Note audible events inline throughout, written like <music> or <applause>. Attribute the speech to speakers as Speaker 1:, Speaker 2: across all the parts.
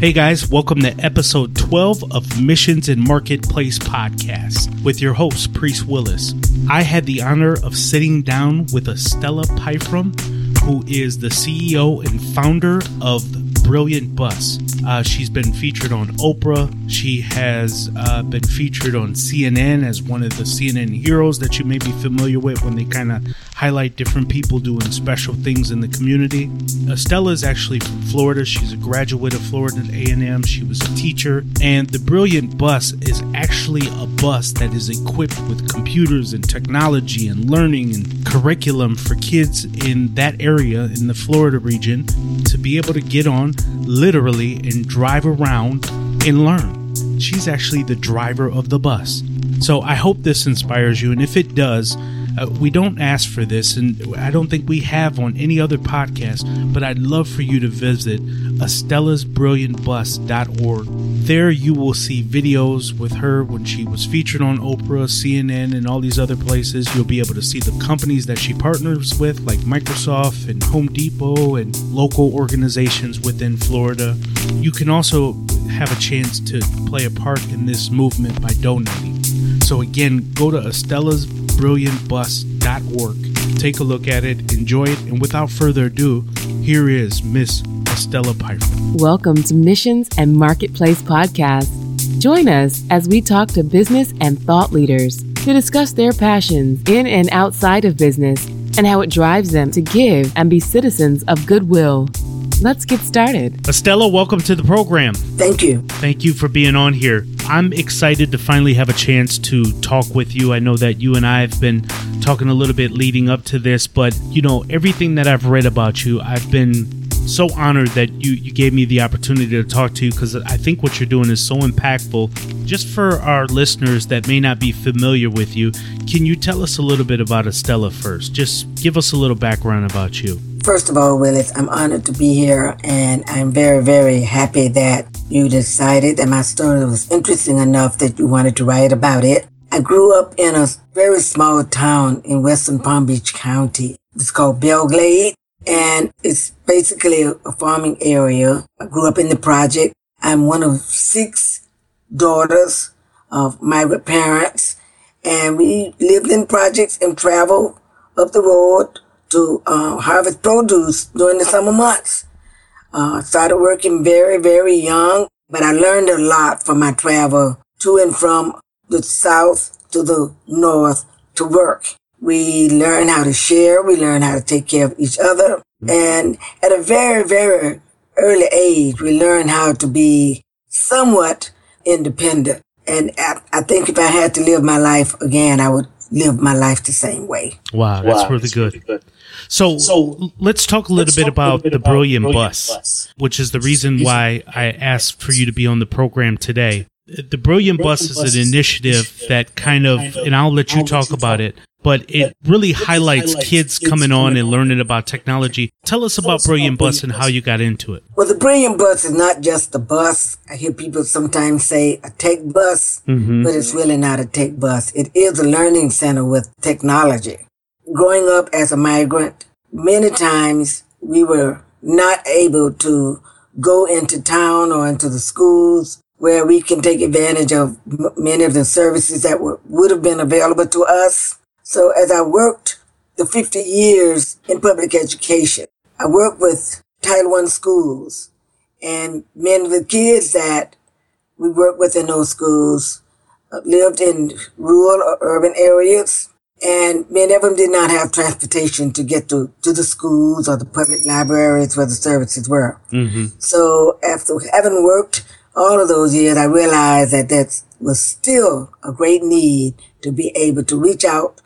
Speaker 1: Hey guys, welcome to episode 12 of Missions and Marketplace Podcast with your host, Priest Willis. I had the honor of sitting down with Estella Pyfrom, who is the CEO and founder of Brilliant Bus. Uh, she's been featured on Oprah. She has uh, been featured on CNN as one of the CNN heroes that you may be familiar with when they kind of highlight different people doing special things in the community. Uh, Estella is actually from Florida. She's a graduate of Florida A&M. She was a teacher, and the Brilliant Bus is actually a bus that is equipped with computers and technology and learning and curriculum for kids in that area in the Florida region to be able to get on literally and drive around and learn. She's actually the driver of the bus. So I hope this inspires you, and if it does, uh, we don't ask for this, and I don't think we have on any other podcast, but I'd love for you to visit estellasbrilliantbus.org. There you will see videos with her when she was featured on Oprah, CNN, and all these other places. You'll be able to see the companies that she partners with, like Microsoft and Home Depot and local organizations within Florida. You can also have a chance to play a part in this movement by donating. So again, go to estellasbrilliantbus.org, take a look at it, enjoy it, and without further ado, here is Miss Estella Pyfrom.
Speaker 2: Welcome to Missions and Marketplace Podcast. Join us as we talk to business and thought leaders to discuss their passions in and outside of business and how it drives them to give and be citizens of goodwill. Let's get started.
Speaker 1: Estella, welcome to the program.
Speaker 3: Thank you.
Speaker 1: Thank you for being on here. I'm excited to finally have a chance to talk with you. I know that you and I have been talking a little bit leading up to this, but you know, everything that I've read about you, I've been so honored that you, you gave me the opportunity to talk to you because I think what you're doing is so impactful. Just for our listeners that may not be familiar with you, can you tell us a little bit about Estella first? Just give us a little background about you.
Speaker 3: First of all, Willis, I'm honored to be here and I'm very, very happy that you decided that my story was interesting enough that you wanted to write about it. I grew up in a very small town in western Palm Beach County. It's called Belle Glade and it's basically a farming area. I grew up in the project. I'm one of six daughters of migrant parents and we lived in projects and traveled up the road to uh, harvest produce during the summer months. Uh, started working very, very young, but I learned a lot from my travel to and from the south to the north to work. We learn how to share. We learn how to take care of each other. And at a very, very early age, we learn how to be somewhat independent. And I, I think if I had to live my life again, I would live my life the same way.
Speaker 1: Wow, that's wow, really that's good. Really good. So, so let's talk a little bit about bit the about Brilliant, Brilliant bus, bus, which is the reason why I asked for you to be on the program today. The Brilliant, Brilliant Bus is an initiative that kind of, and I'll let you talk about it, but it really highlights kids coming on and learning about technology. Tell us about Brilliant Bus and how you got into it.
Speaker 3: Well, the Brilliant Bus is not just a bus. I hear people sometimes say a tech bus, mm-hmm. but it's really not a tech bus. It is a learning center with technology. Growing up as a migrant, many times we were not able to go into town or into the schools where we can take advantage of many of the services that were, would have been available to us. So as I worked the 50 years in public education, I worked with Title I schools and many of the kids that we worked with in those schools uh, lived in rural or urban areas and many of them did not have transportation to get to, to the schools or the public libraries where the services were. Mm-hmm. So after having worked all of those years, I realized that that was still a great need to be able to reach out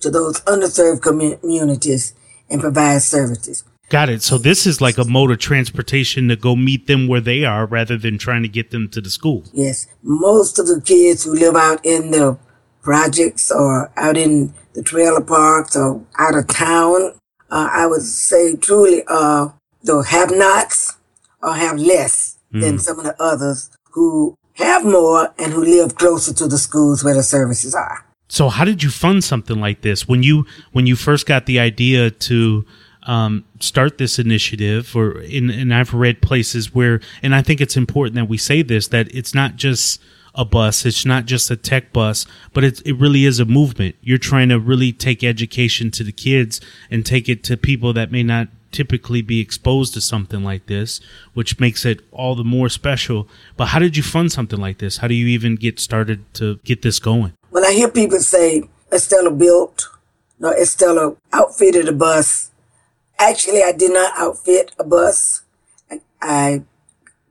Speaker 3: to those underserved communities and provide services.
Speaker 1: Got it. So this is like a mode of transportation to go meet them where they are rather than trying to get them to the school.
Speaker 3: Yes. Most of the kids who live out in the projects or out in the trailer parks or out of town, uh, I would say truly, uh, the have nots or have less mm. than some of the others who have more and who live closer to the schools where the services are.
Speaker 1: So how did you fund something like this when you when you first got the idea to um, start this initiative, or in, and I've read places where, and I think it's important that we say this that it's not just a bus, it's not just a tech bus, but it it really is a movement. You're trying to really take education to the kids and take it to people that may not typically be exposed to something like this, which makes it all the more special. But how did you fund something like this? How do you even get started to get this going?
Speaker 3: I hear people say Estella built, no, Estella outfitted a bus Actually, I did not outfit a bus. I, I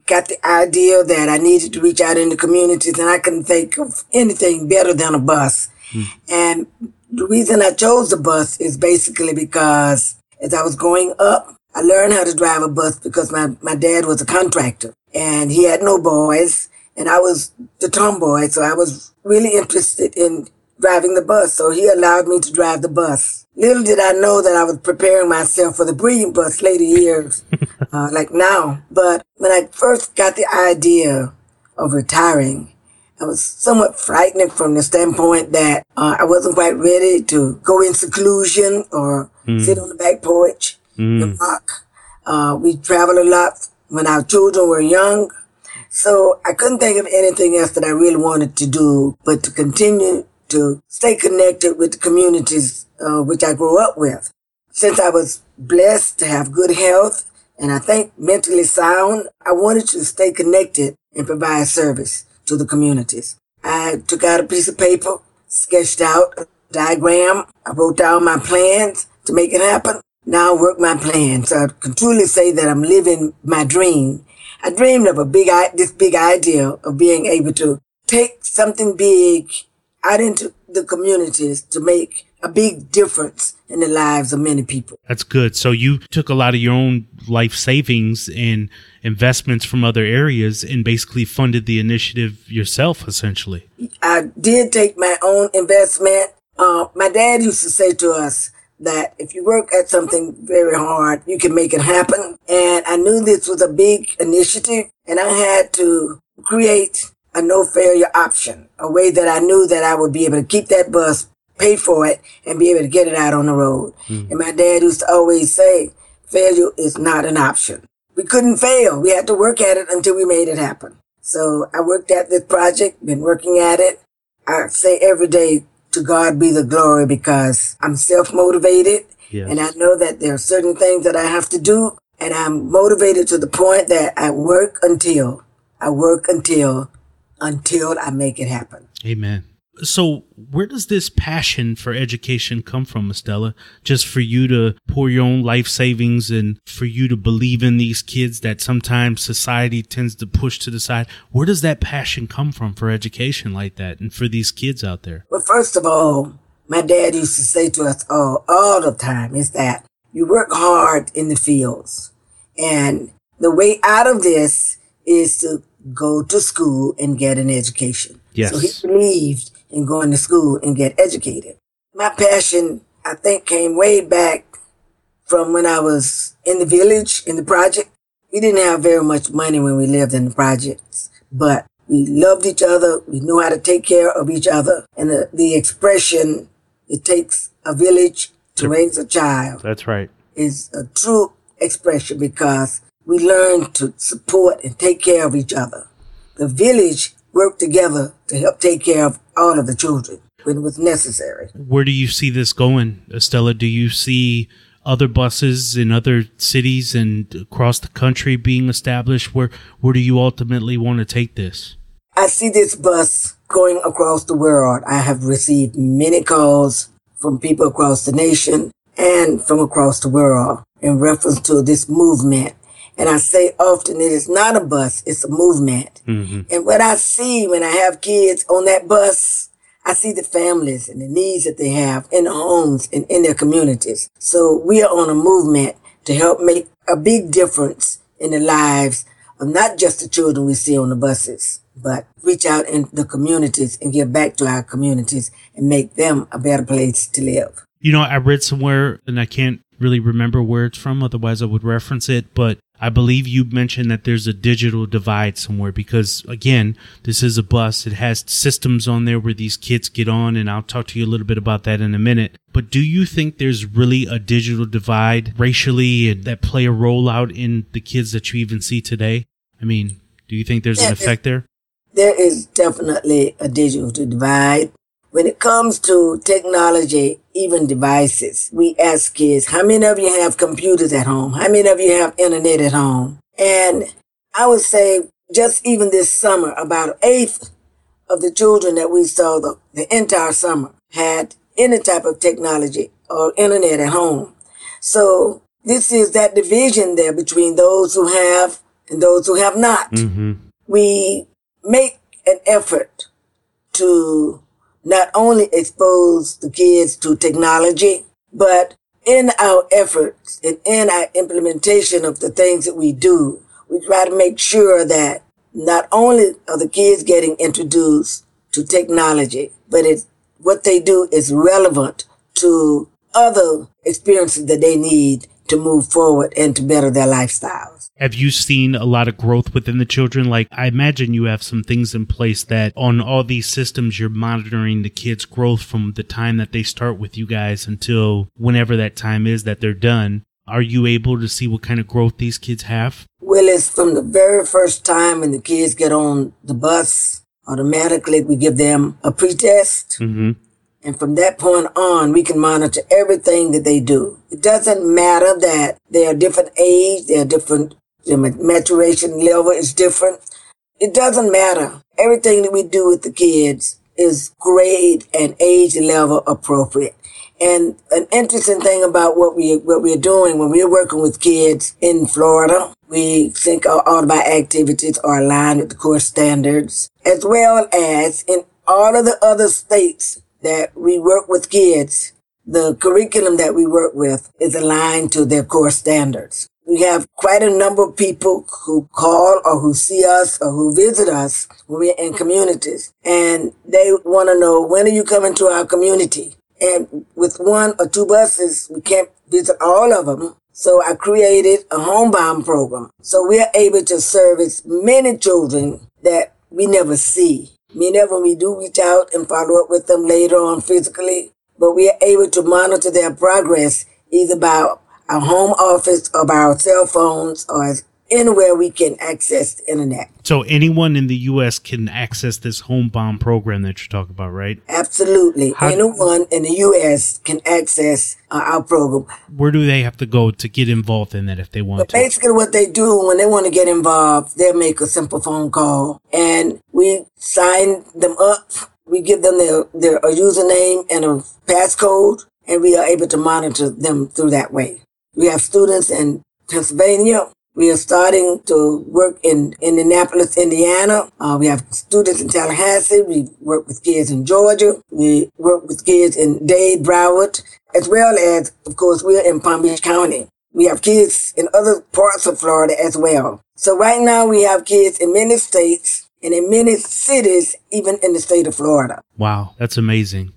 Speaker 3: got the idea that I needed to reach out in the communities and I couldn't think of anything better than a bus. Hmm. And the reason I chose the bus is basically because as I was growing up, I learned how to drive a bus because my, my dad was a contractor and he had no boys and I was the tomboy. So I was really interested in driving the bus. So he allowed me to drive the bus. Little did I know that I was preparing myself for the Brilliant bus later years, <laughs> uh, like now. But when I first got the idea of retiring, I was somewhat frightened from the standpoint that uh, I wasn't quite ready to go in seclusion or mm. sit on the back porch mm. and rock. Uh, we traveled a lot when our children were young. So I couldn't think of anything else that I really wanted to do but to continue to stay connected with the communities uh, which I grew up with. Since I was blessed to have good health and I think mentally sound, I wanted to stay connected and provide service to the communities. I took out a piece of paper, sketched out a diagram. I wrote down my plans to make it happen. Now I work my plan. So I can truly say that I'm living my dream. I dreamed of a big, this big idea of being able to take something big out into the communities to make a big difference in the lives of many people.
Speaker 1: That's good. So you took a lot of your own life savings and investments from other areas and basically funded the initiative yourself, essentially.
Speaker 3: I did take my own investment. Uh, my dad used to say to us that if you work at something very hard, you can make it happen. And I knew this was a big initiative and I had to create a no failure option, a way that I knew that I would be able to keep that bus, pay for it, and be able to get it out on the road. Mm. And my dad used to always say, failure is not an option. We couldn't fail. We had to work at it until we made it happen. So I worked at this project, been working at it. I say every day, to God be the glory because I'm self-motivated yes. and I know that there are certain things that I have to do and I'm motivated to the point that I work until, I work until until I make it happen.
Speaker 1: Amen. So, where does this passion for education come from, Estella? Just for you to pour your own life savings and for you to believe in these kids that sometimes society tends to push to the side. Where does that passion come from for education like that and for these kids out there?
Speaker 3: Well, first of all, my dad used to say to us all, all the time is that you work hard in the fields. And the way out of this is to go to school and get an education.
Speaker 1: Yes.
Speaker 3: So he believed in going to school and get educated. My passion, I think, came way back from when I was in the village, in the project. We didn't have very much money when we lived in the projects, but we loved each other. We knew how to take care of each other. And the, the expression, it takes a village to raise a child.
Speaker 1: That's right.
Speaker 3: Is a true expression because we learn to support and take care of each other. The village worked together to help take care of all of the children when it was necessary.
Speaker 1: Where do you see this going, Estella? Do you see other buses in other cities and across the country being established? Where where do you ultimately want to take this?
Speaker 3: I see this bus going across the world. I have received many calls from people across the nation and from across the world in reference to this movement and I say often it is not a bus, it's a movement. Mm-hmm. And what I see when I have kids on that bus, I see the families and the needs that they have in the homes and in their communities. So we are on a movement to help make a big difference in the lives of not just the children we see on the buses, but reach out in the communities and give back to our communities and make them a better place to live.
Speaker 1: You know, I read somewhere, and I can't really remember where it's from, otherwise I would reference it. But I believe you mentioned that there's a digital divide somewhere because again, this is a bus. It has systems on there where these kids get on and I'll talk to you a little bit about that in a minute. But do you think there's really a digital divide racially and that play a role out in the kids that you even see today? I mean, do you think there's an effect there?
Speaker 3: There is definitely a digital divide. When it comes to technology, even devices, we ask kids, how many of you have computers at home? How many of you have internet at home? And I would say just even this summer, about eighth of the children that we saw the, the entire summer had any type of technology or internet at home. So this is that division there between those who have and those who have not. Mm-hmm. We make an effort to not only expose the kids to technology, but in our efforts and in our implementation of the things that we do, we try to make sure that not only are the kids getting introduced to technology, but it, what they do is relevant to other experiences that they need to move forward and to better their lifestyles.
Speaker 1: Have you seen a lot of growth within the children? Like, I imagine you have some things in place that on all these systems, you're monitoring the kids' growth from the time that they start with you guys until whenever that time is that they're done. Are you able to see what kind of growth these kids have?
Speaker 3: Well, it's from the very first time when the kids get on the bus, automatically we give them a pretest. Mm-hmm. And from that point on, we can monitor everything that they do. It doesn't matter that they are different age, they are different, their maturation level is different. It doesn't matter. Everything that we do with the kids is grade and age level appropriate. And an interesting thing about what we what we're doing when we're working with kids in Florida, we think all of our activities are aligned with the core standards, as well as in all of the other states that we work with kids, the curriculum that we work with is aligned to their core standards. We have quite a number of people who call or who see us or who visit us when we're in communities and they want to know when are you coming to our community? And with one or two buses, we can't visit all of them. So I created a homebound program. So we are able to service many children that we never see Whenever we do reach out and follow up with them later on physically, but we are able to monitor their progress either by our home office or by our cell phones or anywhere we can access the internet.
Speaker 1: So anyone in the U.S. can access this homebound program that you're talking about, right?
Speaker 3: Absolutely. How, anyone in the U.S. can access uh, our program.
Speaker 1: Where do they have to go to get involved in that if they want
Speaker 3: but
Speaker 1: to?
Speaker 3: Basically, what they do when they want to get involved, they'll make a simple phone call, and we sign them up. We give them their, their a username and a passcode, and we are able to monitor them through that way. We have students in Pennsylvania, we are starting to work in Indianapolis, Indiana. Uh, we have students in Tallahassee. We work with kids in Georgia. We work with kids in Dade, Broward, as well as, of course, we're in Palm Beach County. We have kids in other parts of Florida as well. So right now we have kids in many states and in many cities, even in the state of Florida.
Speaker 1: Wow, that's amazing.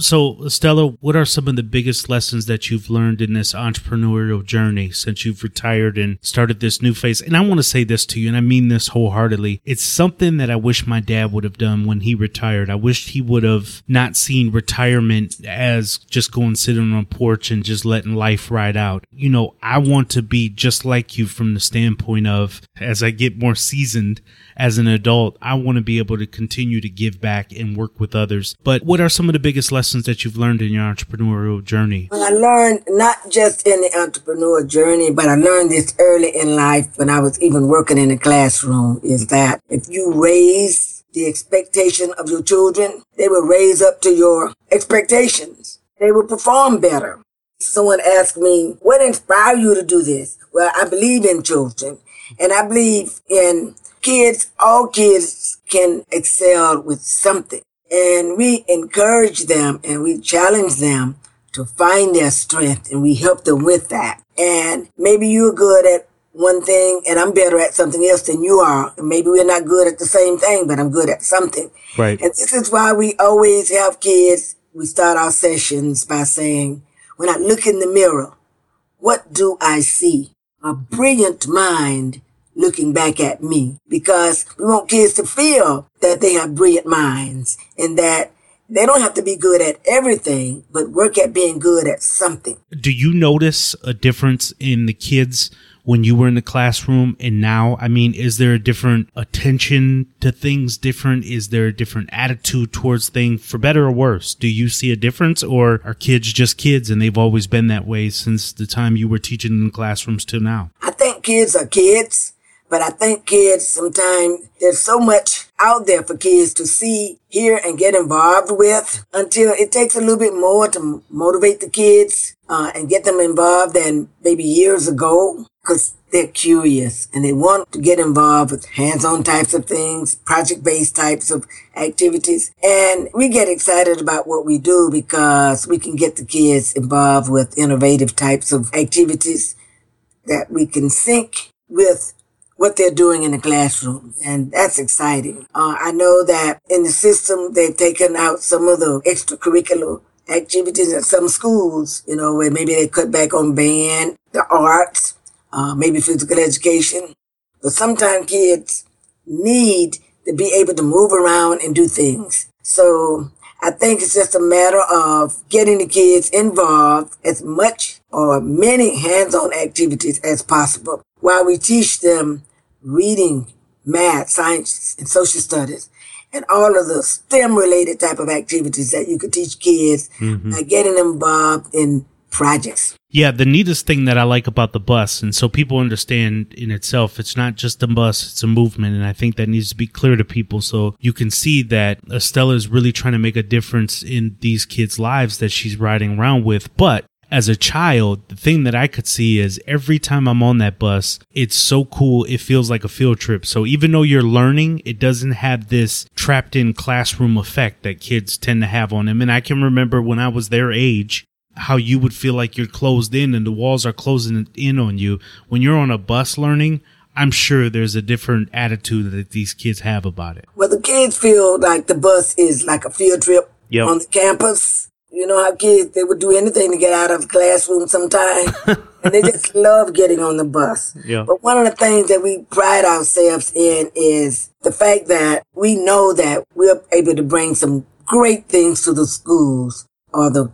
Speaker 1: So, Stella, what are some of the biggest lessons that you've learned in this entrepreneurial journey since you've retired and started this new phase? And I want to say this to you, and I mean this wholeheartedly. It's something that I wish my dad would have done when he retired. I wish he would have not seen retirement as just going sitting on a porch and just letting life ride out. You know, I want to be just like you from the standpoint of as I get more seasoned as an adult, I want to be able to continue to give back and work with others. But what are some of the biggest lessons? that you've learned in your entrepreneurial journey?
Speaker 3: Well, I learned not just in the entrepreneurial journey, but I learned this early in life when I was even working in a classroom is that if you raise the expectation of your children, they will raise up to your expectations. They will perform better. Someone asked me, what inspired you to do this? Well, I believe in children and I believe in kids. All kids can excel with something. And we encourage them and we challenge them to find their strength and we help them with that. And maybe you're good at one thing and I'm better at something else than you are. And maybe we're not good at the same thing, but I'm good at something.
Speaker 1: Right.
Speaker 3: And this is why we always have kids. We start our sessions by saying, when I look in the mirror, what do I see? a brilliant mind looking back at me because we want kids to feel that they have brilliant minds and that they don't have to be good at everything, but work at being good at something.
Speaker 1: Do you notice a difference in the kids when you were in the classroom and now? I mean, is there a different attention to things different? Is there a different attitude towards things for better or worse? Do you see a difference or are kids just kids and they've always been that way since the time you were teaching in the classrooms till now?
Speaker 3: I think kids are kids. But I think kids sometimes there's so much out there for kids to see, hear, and get involved with until it takes a little bit more to motivate the kids uh, and get them involved than maybe years ago because they're curious and they want to get involved with hands-on types of things, project-based types of activities. And we get excited about what we do because we can get the kids involved with innovative types of activities that we can sync with what they're doing in the classroom. And that's exciting. Uh, I know that in the system, they've taken out some of the extracurricular activities at some schools, you know, where maybe they cut back on band, the arts, uh, maybe physical education. But sometimes kids need to be able to move around and do things. So I think it's just a matter of getting the kids involved as much or many hands-on activities as possible while we teach them reading, math, science, and social studies, and all of the STEM related type of activities that you could teach kids, mm-hmm. uh, getting them involved in projects.
Speaker 1: Yeah, the neatest thing that I like about the bus, and so people understand in itself, it's not just a bus, it's a movement. And I think that needs to be clear to people so you can see that Estella is really trying to make a difference in these kids' lives that she's riding around with. But as a child, the thing that I could see is every time I'm on that bus, it's so cool. It feels like a field trip. So even though you're learning, it doesn't have this trapped in classroom effect that kids tend to have on them. And I can remember when I was their age, how you would feel like you're closed in and the walls are closing in on you. When you're on a bus learning, I'm sure there's a different attitude that these kids have about it.
Speaker 3: Well, the kids feel like the bus is like a field trip yep. on the campus you know how kids, they would do anything to get out of the classroom sometime. <laughs> and they just love getting on the bus. Yeah. But one of the things that we pride ourselves in is the fact that we know that we're able to bring some great things to the schools or the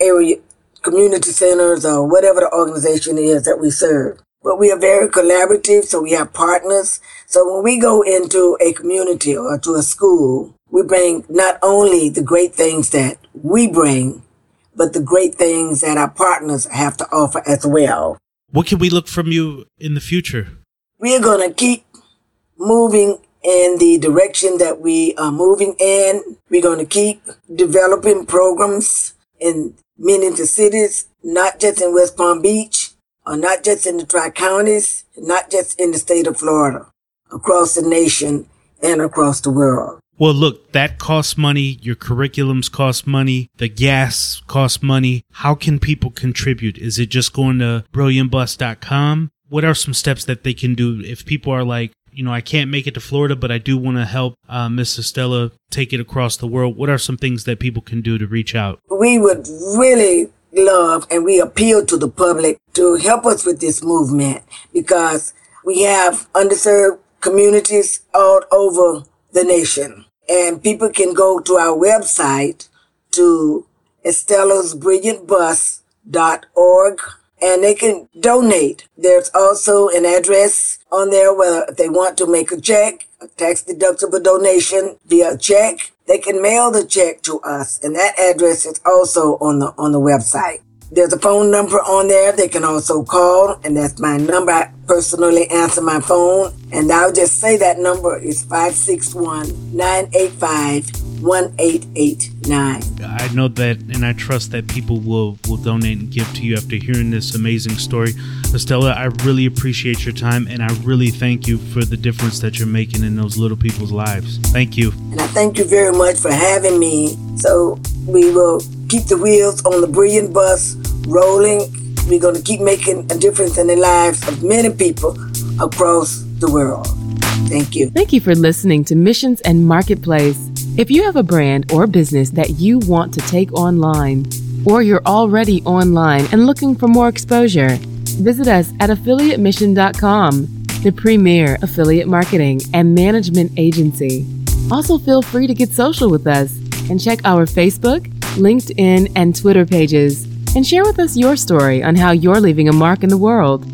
Speaker 3: area community centers or whatever the organization is that we serve. But we are very collaborative, so we have partners. So when we go into a community or to a school, we bring not only the great things that we bring, but the great things that our partners have to offer as well.
Speaker 1: What can we look from you in the future?
Speaker 3: We're going to keep moving in the direction that we are moving in. We're going to keep developing programs in many the cities, not just in West Palm Beach, or not just in the Tri Counties, not just in the state of Florida, across the nation and across the world
Speaker 1: well, look, that costs money. Your curriculums cost money. The gas costs money. How can people contribute? Is it just going to brilliantbus.com? What are some steps that they can do if people are like, you know, I can't make it to Florida, but I do want to help uh, Miss Estella take it across the world. What are some things that people can do to reach out?
Speaker 3: We would really love and we appeal to the public to help us with this movement because we have underserved communities all over the nation and people can go to our website to estella's.brilliantbus.org and they can donate. There's also an address on there where if they want to make a check, a tax deductible donation via check, they can mail the check to us. And that address is also on the, on the website. There's a phone number on there they can also call, and that's my number. I personally answer my phone, and I'll just say that number is 561 985 1889.
Speaker 1: I know that, and I trust that people will, will donate and give to you after hearing this amazing story. Estella, I really appreciate your time, and I really thank you for the difference that you're making in those little people's lives. Thank you.
Speaker 3: And I thank you very much for having me. So we will keep the wheels on the brilliant bus rolling. We're going to keep making a difference in the lives of many people across the world. Thank you.
Speaker 2: Thank you for listening to Missions and Marketplace. If you have a brand or business that you want to take online, or you're already online and looking for more exposure, Visit us at affiliatemission.com, the premier affiliate marketing and management agency. Also, feel free to get social with us and check our Facebook, LinkedIn, and Twitter pages and share with us your story on how you're leaving a mark in the world.